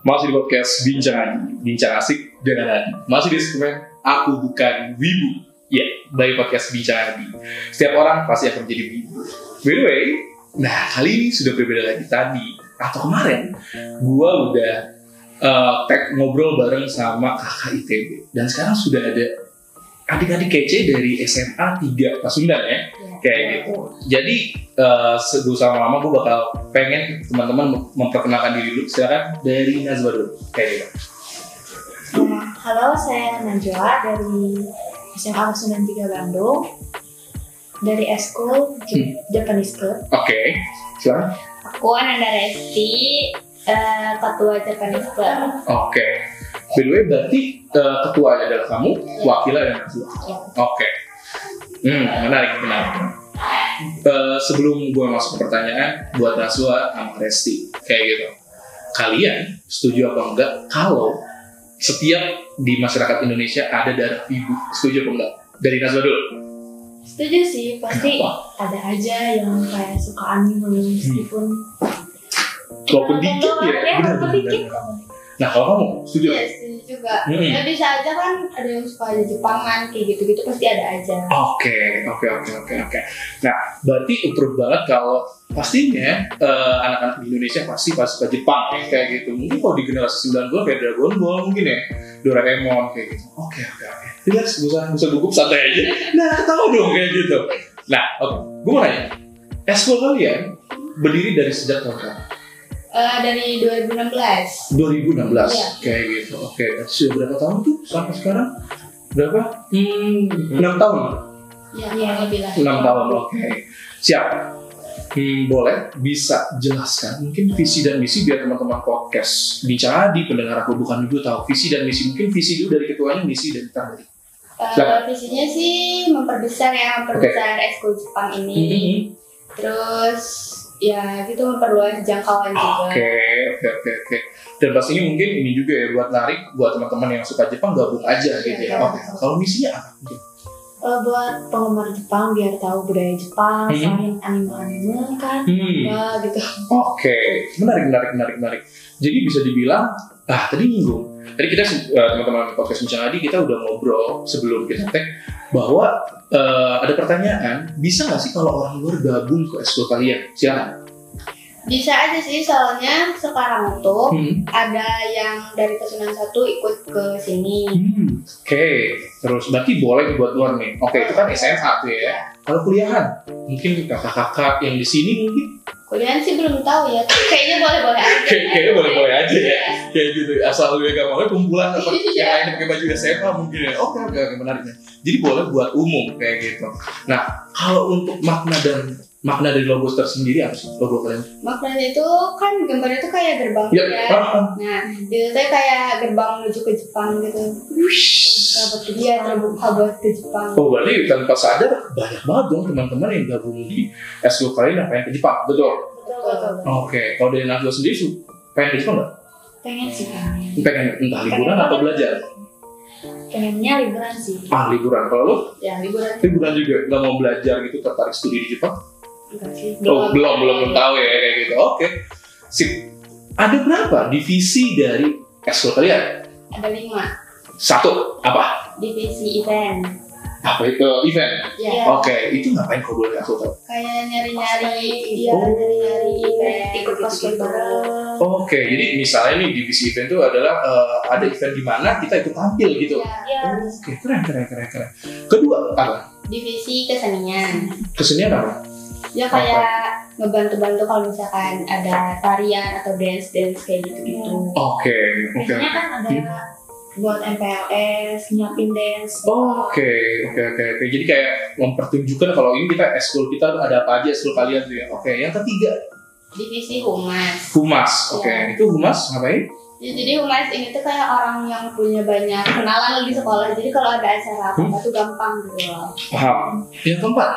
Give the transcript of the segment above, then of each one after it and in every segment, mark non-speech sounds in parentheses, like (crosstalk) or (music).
Masih di podcast Bincang Bincang Asik dengan Adi. Masih di segmen Aku Bukan Wibu. Ya, dari podcast Bincang Adi. Setiap orang pasti akan menjadi wibu. By the way, nah kali ini sudah berbeda lagi tadi atau kemarin, gua udah uh, tag ngobrol bareng sama kakak ITB dan sekarang sudah ada adik-adik kece dari SMA 3 Pasundan ya kayak gitu. Jadi uh, sebelum sama lama gue bakal pengen teman-teman memperkenalkan diri dulu. Silakan dari Nazwa dulu. Kayak gitu. Uh, halo, saya Najwa dari SMA 93 Bandung. Dari Eskul Hmm. Japanese Club. Oke, silakan. Aku Ananda Resti, eh, ketua Japanese Club. Oke. By the way, berarti uh, ketuanya adalah kamu, wakilnya adalah Nazwa. Ya. Oke. Hmm, menarik, menarik. Eh, sebelum gue masuk ke pertanyaan, buat Nazwa sama Resti, kayak gitu. Kalian setuju apa enggak kalau setiap di masyarakat Indonesia ada darah ibu? Setuju apa enggak? Dari Nazwa dulu. Setuju sih, pasti Kenapa? ada aja yang kayak suka anime meskipun Walaupun Ada dikit ya, ya, benar, walaupun benar. Nah kalau kamu setuju? Iya setuju juga. Hmm. Ya bisa aja kan ada yang suka aja Jepangan kayak gitu-gitu pasti ada aja. Oke, oke, oke, oke, oke. Nah, berarti approve banget kalau pastinya eh, anak-anak di Indonesia pasti pasti suka Jepang ya, kayak gitu. Mungkin kalau di generasi 90 kayak Dragon Ball mungkin ya, Doraemon kayak gitu. Oke, oke, oke. Usah, gak usah gugup santai aja. Nah, ketawa dong kayak gitu. Nah, oke. Gue mau nanya, eskul kalian berdiri dari sejak tahun berapa? Eh, dari 2016. 2016 Iya. kayak gitu. Oke, sudah berapa tahun tuh sampai sekarang? Berapa? Hmm, 6 tahun. Iya, Iya. kurang lebih lah. 6 tahun, oke. Siap. Hmm, boleh bisa jelaskan mungkin visi dan misi biar teman-teman podcast bicara di pendengar aku bukan ibu tahu visi dan misi mungkin visi dulu dari ketuanya misi dari kita. Eh, Silakan. visinya sih memperbesar ya, memperbesar ekskul Jepang ini. Hmm. Terus ya gitu memperluas jangkauan juga. Oke, oke, oke, oke. Dan pastinya mungkin ini juga ya buat narik buat teman-teman yang suka Jepang gabung aja gitu ya. Iya. Oke. Kalau misinya apa? Eh, buat penggemar Jepang biar tahu budaya Jepang, Hmm. selain anime-anime kan, Hmm. ya gitu. Oke, menarik, menarik, menarik, menarik. Jadi bisa dibilang, ah tadi nyinggung. Tadi kita eh, teman-teman podcast Bincang Adi kita udah ngobrol sebelum kita tag bahwa eh, ada pertanyaan, bisa nggak sih kalau orang luar gabung ke ekskul kalian? Silakan. Bisa aja sih soalnya sekarang tuh Hmm. ada yang dari Pesunan satu ikut ke sini. Hmm, Oke, terus berarti boleh buat luar nih. Oke, itu kan SMA tuh ya. Kalau kuliahan, mungkin kakak-kakak yang di sini mungkin Kuliah sih belum tahu ya, kayaknya boleh-boleh aja. Kayak- kayaknya boleh-boleh aja ya. Iya. kayak gitu asal lu gak mau kumpulan apa Iya. yang lain pakai baju SMA mungkin ya oke oke oke menariknya jadi boleh buat umum kayak gitu nah kalau untuk makna dan makna dari logo tersendiri apa sih logo kalian Maknanya itu kan gambarnya tuh kayak gerbang ya ya. ah, ah. Nah, itu tuh kayak gerbang menuju ke Jepang gitu. Sahabat ke dia terbuka buat ke Jepang. oh berarti tanpa sadar banyak banget dong teman-teman yang gabung di SU kalian yang pengen ke Jepang betul Betul. oke kalau dari Nazwa sendiri su pengen ke Jepang nggak Pengen sih pengen. pengen entah liburan atau belajar Pengennya liburan sih. ah liburan kalau lu Ya, liburan liburan juga nggak mau belajar gitu tertarik studi di Jepang enggak sih. Oh, belum, belum, belum tahu ya kayak gitu. Oke. Sip. Ada berapa divisi dari ekskul kalian? Ada lima Satu. Apa? divisi event. Apa itu? Event. Ya, Oke. Itu ngapain kau boleh aku tahu? kayak nyari-nyari, Iya, ya, Oh. nyari-nyari event, ikut gitu-gitu. bareng. Oke. Jadi misalnya nih divisi event itu adalah eh, ada event di mana kita ikut tampil gitu. Ya, Ya, Oke. Keren, keren, keren, keren. Kedua apa? divisi kesenian. Kesenian apa? Ya kayak ngebantu-bantu kalau misalkan ada tarian atau dance-dance kayak gitu-gitu. Oke. Oke. biasanya kan ada buat MPLS, nyiapin dance. Oke, oke, oke, oke. Jadi kayak mempertunjukkan kalau ini kita ekskul kita ada apa aja ekskul kalian tuh ya. Oke, yang ketiga Divisi humas. humas. Oke, Ya. itu humas ngapain? Ya, jadi humas ini tuh kayak orang yang punya banyak kenalan di sekolah. Jadi kalau ada acara apa-apa tuh gampang gitu loh. Paham. Yang keempat,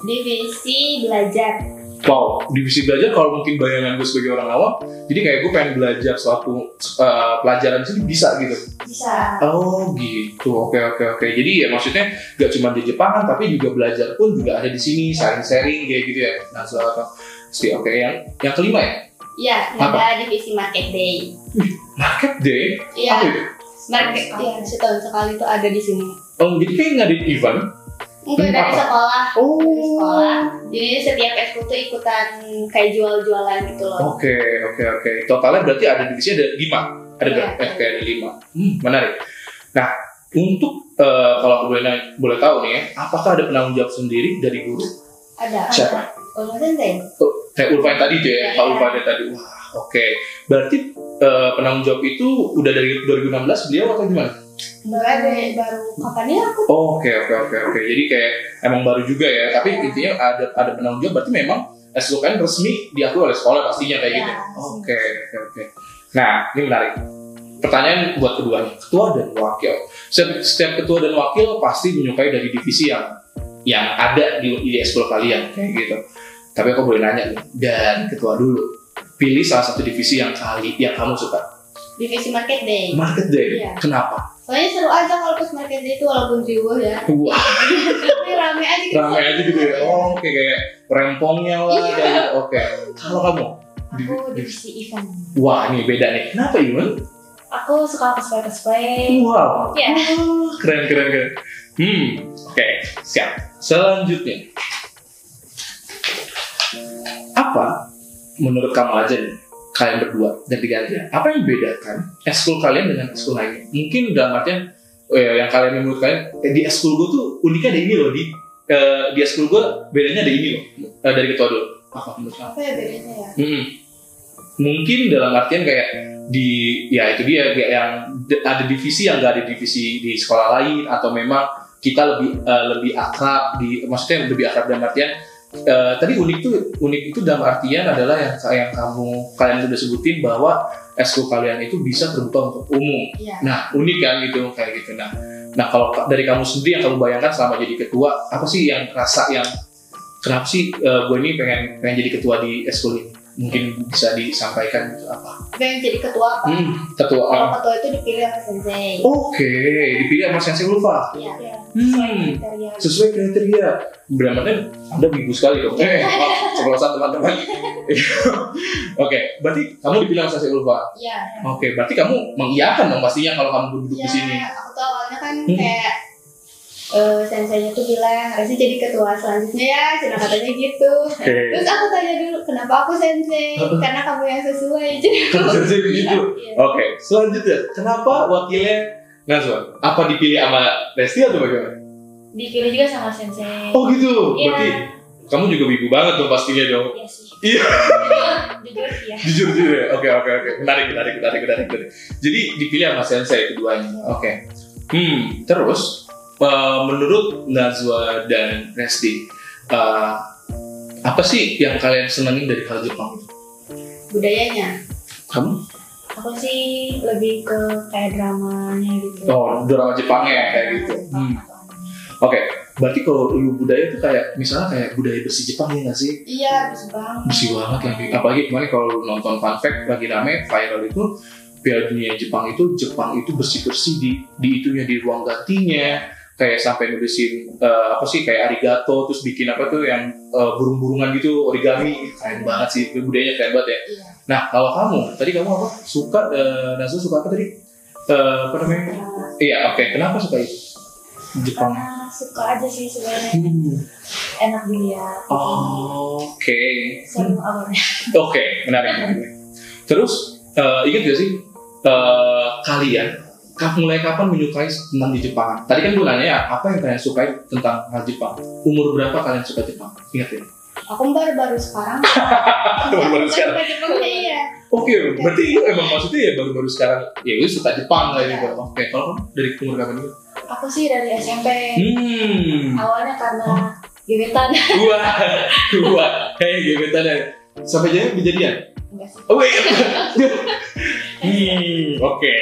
Divisi belajar. wow, divisi belajar kalau mungkin bayangan gue sebagai orang awam, jadi kayak gue pengen belajar suatu uh, pelajaran sini bisa gitu. Bisa. Oh gitu, oke oke oke. Jadi ya maksudnya gak cuma di Jepangan, tapi juga belajar pun juga ada di sini, sharing-sharing kayak gitu ya. Nah, soal oke. Yang yang kelima ya, Iya, ada divisi market day. Market Day? Iya, itu? market. Iya, setahun sekali tuh ada di sini. Oh, jadi kayak ngadain event? Enggak dari apa? sekolah. Oh. Dari sekolah. Jadi setiap ekskul tuh ikutan kayak jual-jualan gitu loh. Oke, oke, oke. Totalnya berarti ada divisi ada lima. Ada Iya. berapa? Eh, kayak ada lima. Hmm, menarik. Nah, untuk eh, kalau boleh nanya- boleh tahu nih ya, apakah ada penanggung jawab sendiri dari guru? Ada. Siapa? Kalau sensei. Oh, kayak Ulfa yang tadi tuh ya, Iya. Pak Ulfa yang tadi. Wah, oke. Berarti eh, penanggung jawab itu udah dari 2016 beliau atau gimana? Baru ada baru kapan ya aku? Oke, oke, oke, oke. Jadi kayak emang baru juga ya. Tapi Iya. intinya ada ada penanggung jawab. Berarti memang SKN resmi diakui oleh sekolah pastinya kayak Iya, gitu. Oke, oke, oke. Nah, ini menarik. Pertanyaan buat keduanya, ketua dan wakil. Setiap, setiap ketua dan wakil pasti menyukai dari divisi yang yang ada di, di ekskul kalian kayak gitu. Tapi aku boleh nanya nih, dan ketua dulu, pilih salah satu divisi yang kali yang kamu suka. Divisi market day. Market Day. Iya. Kenapa? Soalnya seru aja kalau pas market itu walaupun riuh ya. Wah, (laughs) Tapi rame aja gitu. ramai aja gitu ya. Oh, oke kayak rempongnya lah Iya. kayak gitu. Oke. Kalau kamu? Aku di- divisi event. Wah, ini beda nih. Kenapa Iman? Aku suka cosplay cosplay. Wow. Ya. Keren, keren, keren. Hmm, oke, siap. Selanjutnya, apa menurut kamu aja nih, kalian berdua dan digantian, apa yang membedakan eskul kalian dengan eskul lainnya? Mungkin dalam artian, eh, yang kalian menurut kalian, eh, di eskul gue tuh uniknya ada ini loh, di eh, di eskul gue bedanya ada ini loh, Eh, dari ketua dulu. Apa menurut kamu? Apa ya bedanya ya? Hmm. Mungkin dalam artian kayak di ya itu dia kayak yang ada divisi yang gak ada divisi di sekolah lain atau memang kita lebih eh, lebih akrab di maksudnya lebih akrab dalam artian eh, tadi unik tuh unik itu dalam artian adalah yang yang kamu kalian sudah sebutin bahwa eskul kalian itu bisa terbuka untuk umum. Iya. Nah unik kan gitu kayak gitu. Nah nah kalau ka- dari kamu sendiri yang kamu bayangkan selama jadi ketua apa sih yang rasa yang kenapa sih eh, gue ini pengen pengen jadi ketua di eskul ini? Mungkin bisa disampaikan gitu apa? Pengen jadi ketua apa? Hmm, ketua. Kalau ketua itu dipilih sama sensei. Oke, dipilih sama Sensei Ulfa. Iya. Hmm, Kriteria. sesuai kriteria. Berarti Anda bingung sekali dong. Eh, (laughs) ceplosan teman-teman. (laughs) Oke, berarti kamu dipilih sama Sensei Ulfa. Iya. Oke, berarti kamu mengiyakan dong pastinya kalau kamu duduk Iya, di sini. aku tuh awalnya kan Hmm. kayak eh senseinya tuh bilang Resi jadi ketua selanjutnya ya, cina katanya gitu. Oke. Terus aku tanya dulu, kenapa aku sensei? Karena kamu yang sesuai. Jadi (laughs) Kamu Sensei (laughs) begitu. Iya. Oke, selanjutnya, kenapa wakilnya Nazwa? Apa dipilih sama Resti atau bagaimana? Dipilih juga sama sensei. Oh gitu, Iya. berarti kamu juga wibu banget dong pastinya dong. Iya sih. Iya. (laughs) Jujur ya. jujur jujur ya oke oke oke menarik menarik menarik menarik menarik. jadi dipilih sama sensei keduanya oke hmm terus eh, menurut Nazwa dan Resti eh, apa sih yang kalian senengin dari hal Jepang itu budayanya. kamu Aku sih lebih ke kayak dramanya gitu. oh drama Jepangnya kayak gitu hmm. oke berarti kalau ilmu budaya itu kayak misalnya kayak budaya bersih Jepang ya nggak sih Iya, bersih banget. bersih banget lagi apalagi kemarin kalau lu nonton fun fact lagi rame viral itu Piala Dunia Jepang itu Jepang itu bersih bersih di di itunya di ruang gantinya kayak sampai nulisin eh, apa sih kayak arigato terus bikin apa tuh yang eh, burung-burungan gitu origami. Keren banget sih itu budayanya keren banget ya. Iya. nah kalau kamu tadi kamu apa? Suka eh, Nazu suka apa tadi? Eh, apa namanya? Iya oke. Kenapa suka itu? Jepang. Karena suka aja sih sebenarnya. Hmm, enak dilihat. oke. Seru awalnya. Oke, menarik. menarik. (laughs) Terus eh, ingat gak sih eh, kalian mulai kapan menyukai tentang di Jepang? Tadi kan gue nanya ya, apa yang kalian sukai tentang hal Jepang? Umur berapa kalian suka Jepang? Ingat ya? Aku (laughs) baru-baru sekarang. Baru-baru sekarang. Suka Jepang iya. Oke, berarti itu emang maksudnya ya baru-baru sekarang. Ya gue suka Jepang lah gitu. Oke, kalau dari umur kapan dulu? Aku sih dari SMP. Hmm, Awalnya karena gebetan. gua, gua, kayak gebetan ya. Sampai jadi kejadian. Enggak sih. Oh wait. (laughs) Hmm, oke.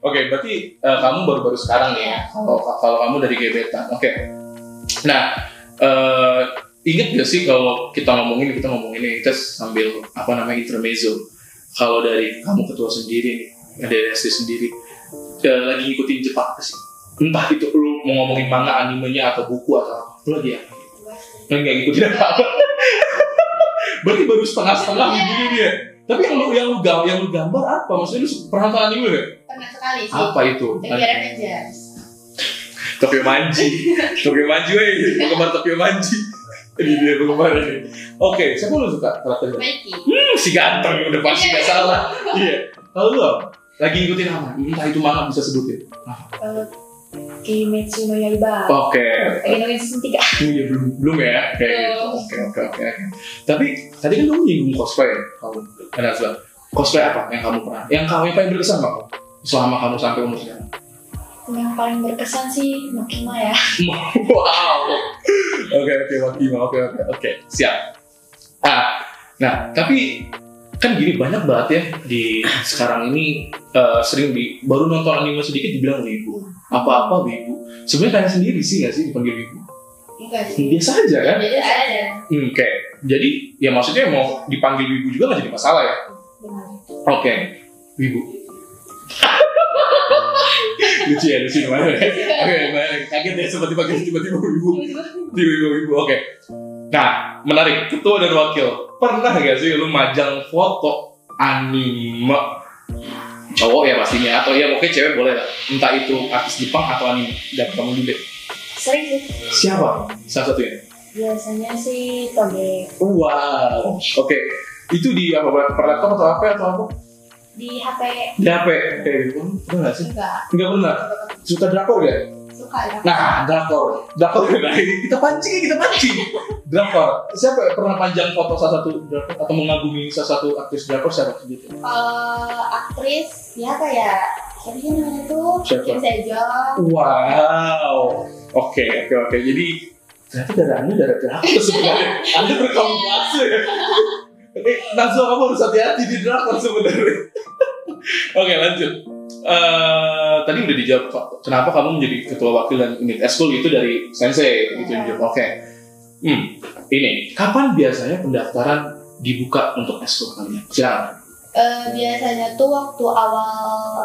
Oke, berarti eh, kamu baru-baru sekarang nih ya. Kalau kalau kamu dari gebetan. Oke. Nah, eh ingat gak sih kalau kita ngomongin kita ngomongin ini kita sambil apa namanya intermezzo. Kalau dari kamu ketua sendiri nih, dari SD sendiri eh, lagi ngikutin Jepang apa sih? Entah itu lu mau ngomongin manga, animenya atau buku atau apa. Lu lagi apa? Lu nggak ngikutin apa-apa. (laughs) Berarti baru setengah-setengah begini dia. Tapi yang lu yang lu gambar, yang lu gambar apa? Maksudnya lu pernah nonton anime gak? Pernah sekali sih. Apa itu? Tokyo Revengers. Tokyo Manji. Tokyo Manji, weh. Penggemar Tokyo Manji. Ini dia penggemar ini. Oke, siapa lu suka karakternya? Mikey. Hmm, si ganteng udah pasti gak salah. Iya. Kalau lu lagi ngikutin apa? Entah itu mana bisa sebutin. Kalau Kimetsu no Yaiba. Oke. Lagi nungguin season 3. Iya belum belum ya. Oke. Oke oke oke. Tapi tadi kan kamu nyinggung cosplay ya, kamu. Enak banget. Cosplay apa yang kamu pernah? Yang kamu yang paling berkesan kamu? Selama kamu sampai umur sekarang. Yang paling berkesan sih Makima ya. (laughs) wow. Oke oke Wakima oke oke oke siap. Ah, nah tapi kan gini banyak banget ya di sekarang ini eh, sering di baru nonton anime sedikit dibilang wibu apa-apa wibu sebenarnya kalian sendiri sih nggak sih dipanggil wibu Enggak sih. biasa aja kan Jadi ada. hmm, oke jadi ya maksudnya mau dipanggil wibu juga nggak jadi masalah ya? Oke wibu. (laughs) Lucu ya lucu gimana ya? Oke kaget ya seperti pakai tiba-tiba wibu. Tiba-tiba wibu oke. Nah menarik ketua dan wakil. Pernah gak sih lu majang foto anime? Cowok ya pastinya atau ya mungkin cewek boleh lah. Entah itu artis Jepang atau anime. Dan kamu juga Sering sih. siapa? Salah satunya Biasanya sih Toge wow oke itu di apa per laptop atau apa atau apa di HP di HP gitu pernah gak sih enggak nggak pernah suka drakor gak suka ya. Nah, drakor. Drakor nah, kita pancing ya, kita pancing. Drakor. Siapa yang pernah panjang foto salah satu drakor atau mengagumi salah satu aktris drakor siapa gitu? Kalau aktris ya kayak siapa sih namanya tuh? Siapa? Kim Sejong. Wow. Oke, oke, oke. Jadi ternyata darah Anda darah drakor (laughs) sebenarnya. Anda berkamuflase ya. Kamu harus hati-hati di drakor sebenarnya. Oke, lanjut. Eh, tadi udah dijawab Pak. Kenapa kamu menjadi ketua wakil dan unit eskul itu dari sensei gitu Ya. dijawab. Oke. Hmm, ini kapan biasanya pendaftaran dibuka untuk eskul kalian? Silakan. Eh, biasanya tuh waktu awal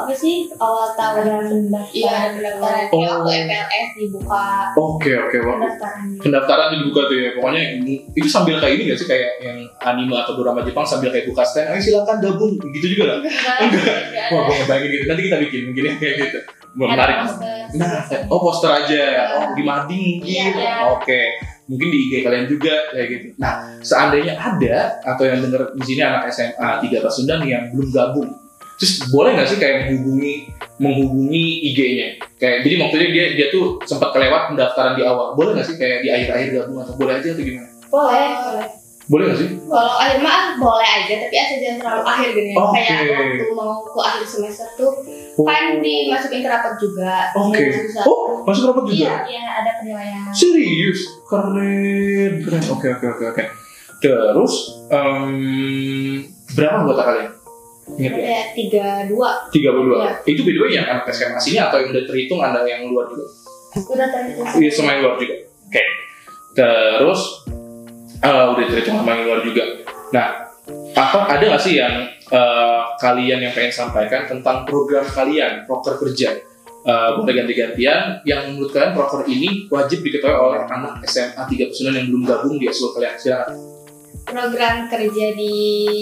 apa sih awal tahun iya pendaftaran Oh. waktu MPLS dibuka Oke, oke. Wah, pendaftarannya pendaftaran dibuka tuh ya. Pokoknya itu sambil kayak ini gak sih kayak yang anime atau drama Jepang sambil kayak buka stand, ayo silakan gabung gitu juga lah. Enggak. Wah, gue ngebayangin gitu. Nanti kita bikin mungkin ya kayak gitu. Menarik. Nah, poster. oh poster aja. Oh, di mading mungkin. Iya. Oke. Mungkin di IG kalian juga kayak gitu. Nah, seandainya ada atau yang denger di sini anak SMA 3 Pasundan yang belum gabung. Terus boleh nggak sih kayak menghubungi menghubungi IG-nya? Kayak jadi maksudnya dia dia tuh sempat kelewat pendaftaran di awal. Boleh nggak sih kayak di akhir-akhir gabung atau boleh aja atau gimana? boleh boleh Boleh nggak sih? kalau akhir mah boleh aja tapi asal jangan terlalu akhir gini Oke. kayak waktu mau ke akhir semester tuh kan dimasukin ke rapat juga Oke. Susah. Oh, masuk rapat juga? iya iya ada penilaian Serius? Keren, keren. Oke, oke, oke, oke. Terus, em, berapa anggota kalian? Ingat ya? ada tiga dua 32. Iya. Itu by the way yang anak SMA sini atau yang udah terhitung ada yang luar juga? udah terhitung Iya, yang luar juga. Oke. Terus, eh, udah terhitung sama yang luar juga. Nah, apa ada nggak sih yang eh, kalian yang pengen sampaikan tentang program kalian, proker kerja? Boleh ganti-gantian yang menurut kalian proker ini wajib diketahui oleh anak SMA 3 Pesunan yang belum gabung di eskul kalian silakan program kerja di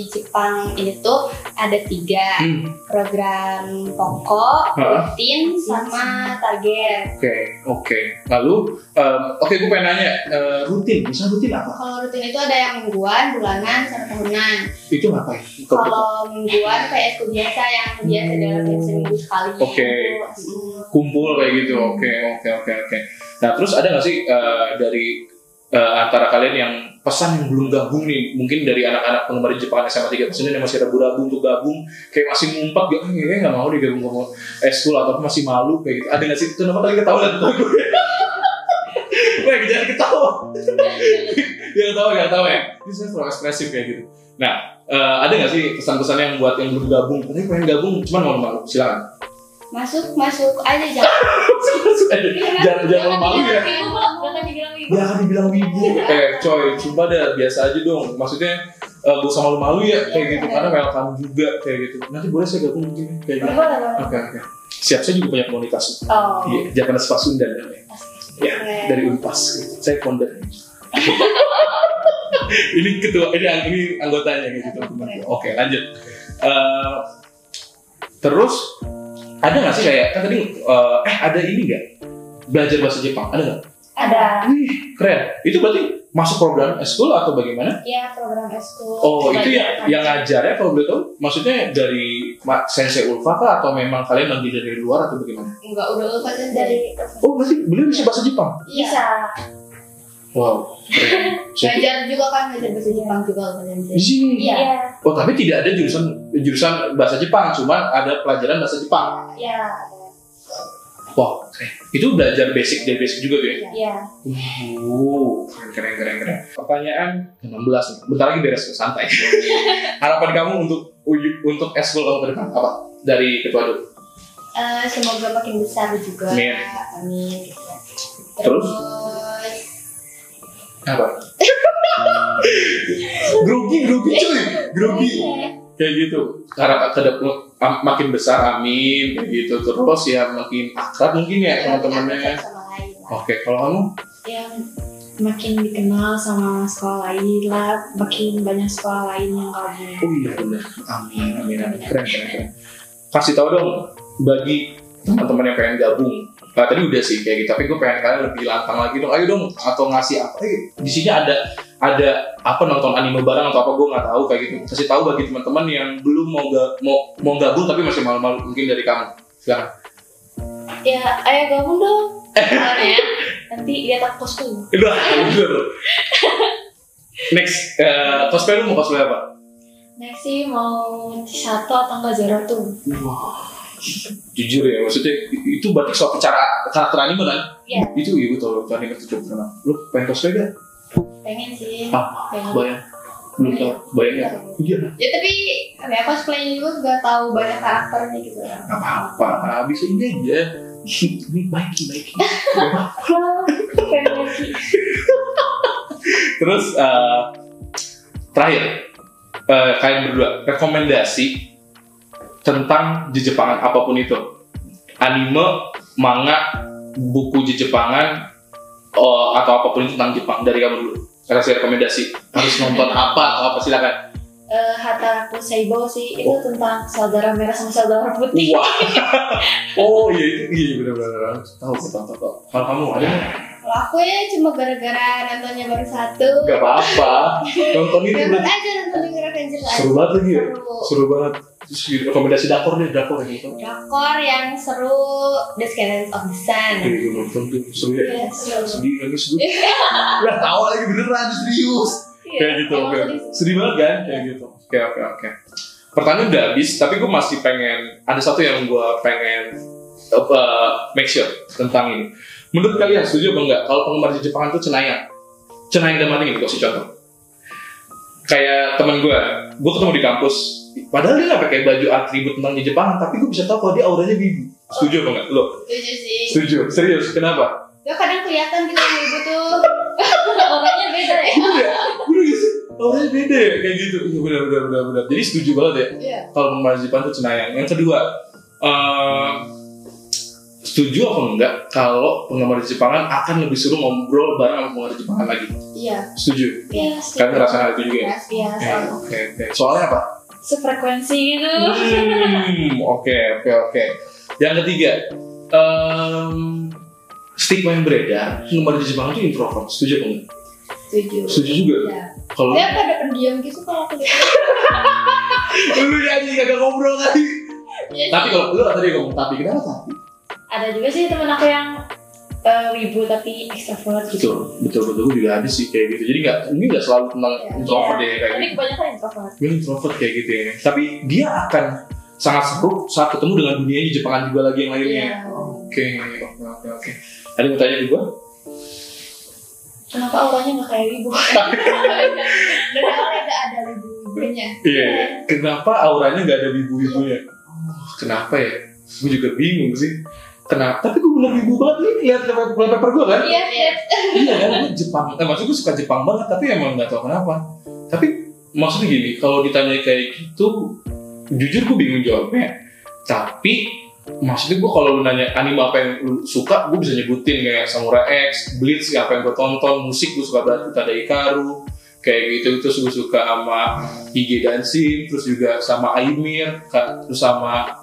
Jepang ini tuh ada tiga hmm. program pokok, Hah? rutin, sama target. oke oke lalu em, oke gue pengen nanya eh, rutin bisa rutin apa Kalau rutin itu ada yang mingguan, bulanan, sama tahunan. itu ngapain Kalau mingguan kayak ekskul biasa yang biasa dalam seminggu sekali. Oke. Gitu. kumpul kayak gitu oke oke oke oke nah terus ada nggak sih eh, dari eh, antara kalian yang pesan yang belum gabung nih mungkin dari anak-anak penggemar Jepang SMA 3 Pesunan yang masih ragu-ragu untuk gabung kayak masih ngumpet gak kayaknya nggak mau deh gabung eskul atau masih malu kayak gitu ada nggak sih kenapa tadi ketawa dan gue (laughs) Wah, jangan ketawa. Jangan (laughs) ketawa, jangan ketawa ya. Ini saya terlalu ekspresif kayak gitu. Nah, eh, ada nggak sih pesan-pesan yang buat yang belum gabung? Ini pengen gabung, cuman mau malu. Silakan. Masuk, masuk aja (laughs) jangan. jangan jangan malu ya. Jangan dibilang ibu. Dia akan dibilang wibu. Eh, coy, coba deh biasa aja dong. Maksudnya eh, gak usah malu-malu ya kayak gitu karena welcome juga kayak gitu. Nanti boleh saya gabung mungkin ya, kayak gitu. Oke oke. Siap saya juga punya komunitas. Oh. Iya, Japanese Pasundan namanya. Ya, dari Unpas gitu. Saya founder. (laughs) ini ketua ini ini anggotanya gitu teman oke lanjut Eh, terus ada nggak sih kayak kan tadi eh, eh ada ini nggak belajar bahasa Jepang ada nggak Ada. Wih, keren itu berarti masuk program school atau bagaimana Ya program eskul. Oh, itu Belajar yang yang ngajarnya kalau boleh tahu, maksudnya dari Sensei Ulfa kah atau memang kalian lagi dari luar atau bagaimana? Enggak udah lupa sih dari Oh, berarti beliau bisa bahasa Jepang. Iya. bisa Wow, Belajar juga kan belajar bahasa Jepang juga kan. di sini. Iya. Iya. Oh, tapi tidak ada jurusan jurusan bahasa Jepang, cuma ada pelajaran bahasa Jepang. Iya. Wah, keren. Itu belajar basic dari basic juga tuh ya. Iya. Uh, keren, keren, keren, keren. Pertanyaan ke-16 nih. Bentar lagi beres ke santai. (laughs) Harapan kamu untuk untuk eskul kamu ke depan apa? Dari ketua dulu. Eh, semoga makin besar juga. Amin. Amin. gitu. Terus? Apa? grogi, grogi cuy, grogi. Kayak gitu. Karena ke depan makin besar, amin. Kayak gitu. Terus ya makin akrab mungkin ya teman-temannya. Oke, kalau kamu? Yang makin dikenal sama sekolah lain lah, makin banyak sekolah lain yang gabung. Oh iya benar. Amin, amin, amin. Keren, keren, keren. Kasih tahu dong bagi teman-teman yang pengen gabung. Nah, tadi udah sih kayak gitu, tapi gue pengen kalian lebih lantang lagi dong. Ayo dong, atau ngasih apa? Eh, di sini ada ada apa nonton anime bareng atau apa gue nggak tahu kayak gitu. Kasih tahu bagi teman-teman yang belum mau ga, mau mau gabung tapi masih malu-malu mungkin dari kamu. Silakan. Ya, ayo gabung dong. (laughs) Gimana ya? Nanti lihat aku kostum. Udah, bener. Next, eh, cosplay lu mau cosplay apa? Next sih mau satu atau enggak Zero tuh. Wah, jujur ya, maksudnya itu berarti suatu cara karakter anime kan? Iya. Itu iya betul, itu anime tuh coba Lu pengen cosplay gak? Pengen sih. Ah, Pengen. bayang. Belum tau, bayang ya? Iya, Ya tapi ya cosplaynya juga nggak tahu banyak karakternya gitu. gak apa-apa, nah, bisa ini aja. Ini. Gak apa-apa. Pengen sih. Terus, eh, terakhir, eh, kalian berdua, rekomendasi tentang Jejepangan apa pun itu. Anime, manga, buku Jejepangan, oh, atau apa pun itu tentang Jepang dari kamu dulu. Kasih rekomendasi harus nonton (laughs) apa atau apa silakan. Eh, Hataraku Seibo sih itu tentang saudara merah sama saudara putih. Wah. (laughs) oh iya itu iya benar-benar tahu tahu tahu. tahu. Kalau kamu ada nggak? Kalau aku ya cuma gara-gara nontonnya baru satu. Gak apa-apa. (laughs) Nonton Nonton berarti aja nonton aja. seru banget lagi ya. Seru. Seru banget. Terus rekomendasi dakor deh dakor gitu. Drakor yang seru The Scandals of the Sun. Tuh, itu nonton tuh seru ya. Iya, seru. Sedih lagi sedih. Lah tawa lagi beneran serius. Kayak gitu. Oke. sedih. Banget kan kayak gitu. Oke oke oke. Pertanyaan udah habis, tapi gue masih pengen ada satu yang gue pengen uh, make sure tentang ini. Menurut kalian setuju apa enggak kalau penggemar Jepangan itu cenayang? Cenayang dan mati gitu, kasih contoh. Kayak temen gue, gue ketemu di kampus, padahal dia nggak pakai baju atribut tentang Jepangan, tapi gue bisa tahu kalau dia auranya bibi. Setuju apa enggak? Lo? Setuju sih. Setuju? Serius? Kenapa? Ya kadang kelihatan gitu yang ibu tuh (laughs) orangnya beda ya. Iya, bener gak sih? Auranya beda ya, kayak gitu. Iya benar benar benar benar. Jadi setuju banget ya. Iya. kalau penggemar Jepang itu cenayang. Yang kedua, eh, setuju apa enggak kalau penggemar Jepangan akan lebih seru ngobrol bareng sama penggemar Jepangan lagi? Iya. Setuju. Iya, Kan ngerasain hal itu juga ya? Iya, soalnya oke, oke. Soalnya apa? Sefrekuensi gitu. Hmm, oke, oke, oke. Yang ketiga, em, stigma yang beredar, penggemar Jepangan itu introvert. Setuju apa enggak? Setuju. Setuju juga. Iya. Kalau Dia pada pendiam gitu kalau aku (laughs) lu nyanyi gak ngobrol tadi. Iya. Tapi kalau lu tadi ngomong tapi kenapa tapi? Ada juga sih temen aku yang eh, wibu tapi ekstrovert gitu. Betul, betul, betul. Gue juga ada sih kayak gitu. Jadi nggak, ini nggak selalu tentang Iya. introvert deh kayak Tapi gitu. kebanyakan introvert. Gue introvert kayak gitu ya. Tapi dia akan sangat seru saat ketemu dengan dunia di Jepangan juga lagi yang lainnya. Iya. Oke, oke, oke, oke. Ada yang mau tanya juga? Kenapa auranya nggak kayak wibu? (laughs) Dan awalnya ada ada ibu-ibunya. Iya. Kenapa auranya nggak ada wibu-wibunya? Oh, kenapa ya? Gue juga bingung sih. Kenapa? Tapi gue bener wibu banget nih. Lihat wallpaper paper gue kan? Iya, iya. iya kan gue Jepang eh, maksud gue suka Jepang banget tapi emang nggak tahu kenapa tapi maksudnya gini kalau ditanya kayak gitu jujur gue bingung jawabnya tapi maksudnya gue kalau lu nanya anime apa yang lu suka gue bisa nyebutin kayak Samurai X, Bleach apa yang gue tonton musik gue suka banget ada Ikaru kayak gitu terus gue suka sama IG Dancing terus juga sama Aimir terus sama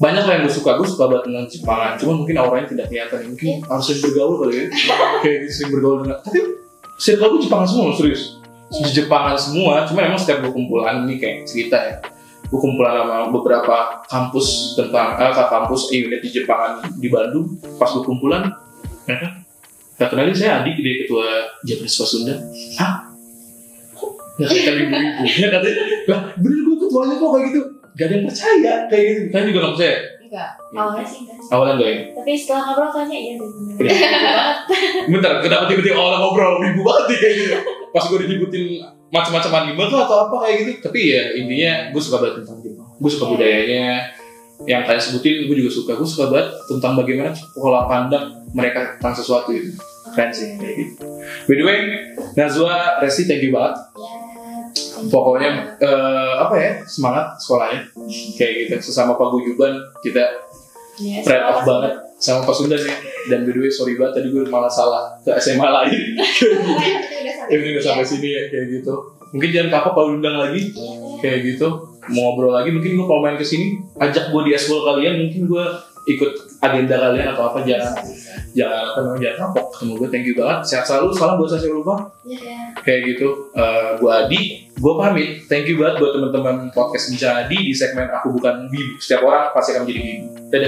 banyak lah yang gue suka. Gue suka banget tentang Jepangan. Cuman mungkin auranya tidak kelihatan. Mungkin harus sering bergaul kali ya. (laughs) Kayak gitu sering bergaul dengan tapi circle gue Jepangan semua serius. Di Jepangan semua. Cuma emang setiap gue kumpulan ini kayak cerita ya. Gue kumpulan sama beberapa kampus tentang eh, kampus eh, unit di Jepangan di Bandung. Pas gue kumpulan mereka Gak kenalin saya adik dia ketua Japanese Sunda. Hah? Kok Gak kenal ibu-ibu? Ya katanya, lah bener gue ketuanya kok kayak gitu. Gak ada yang percaya kayak gitu. Kan juga gak percaya. Enggak. Awalnya sih enggak. Awalnya enggak ya? Tapi setelah ngobrol kayaknya iya deh. Iya. banget. (laughs) Bentar, kenapa tiba-tiba awalnya ngobrol ibu banget nih kayak gitu. Pas gue disebutin macam-macam anime tuh atau apa kayak gitu. Tapi ya intinya gue suka banget tentang Jepang. Gue suka budayanya. Yang kalian sebutin gue juga suka. Gue suka banget tentang bagaimana pola pandang mereka tentang sesuatu itu. Keren sih kayak gitu. By the way, Nazwa, Resti, thank you banget. Ya. Pokoknya eh, apa ya semangat sekolahnya kayak gitu. Sesama paguyuban kita Iya, pride sekolah off banget sama Pak Sundan ya. Dan by the way, sorry banget tadi gue malah salah ke SMA lain. (laughs) ya udah udah sampai sini ya kayak gitu. Mungkin jangan apa kalau undang lagi kayak gitu. Mau ngobrol lagi mungkin gue kalau main ke sini ajak gue di eskul kalian mungkin gue ikut agenda kalian atau apa jangan jangan apa namanya jangan kapok ketemu gue thank you banget sehat selalu salam buat saya lupa Iya. kayak gitu Eh gue Adi gue pamit. Thank you banget buat teman-teman podcast bicara Adi di segmen aku bukan bibu setiap orang pasti akan menjadi bibu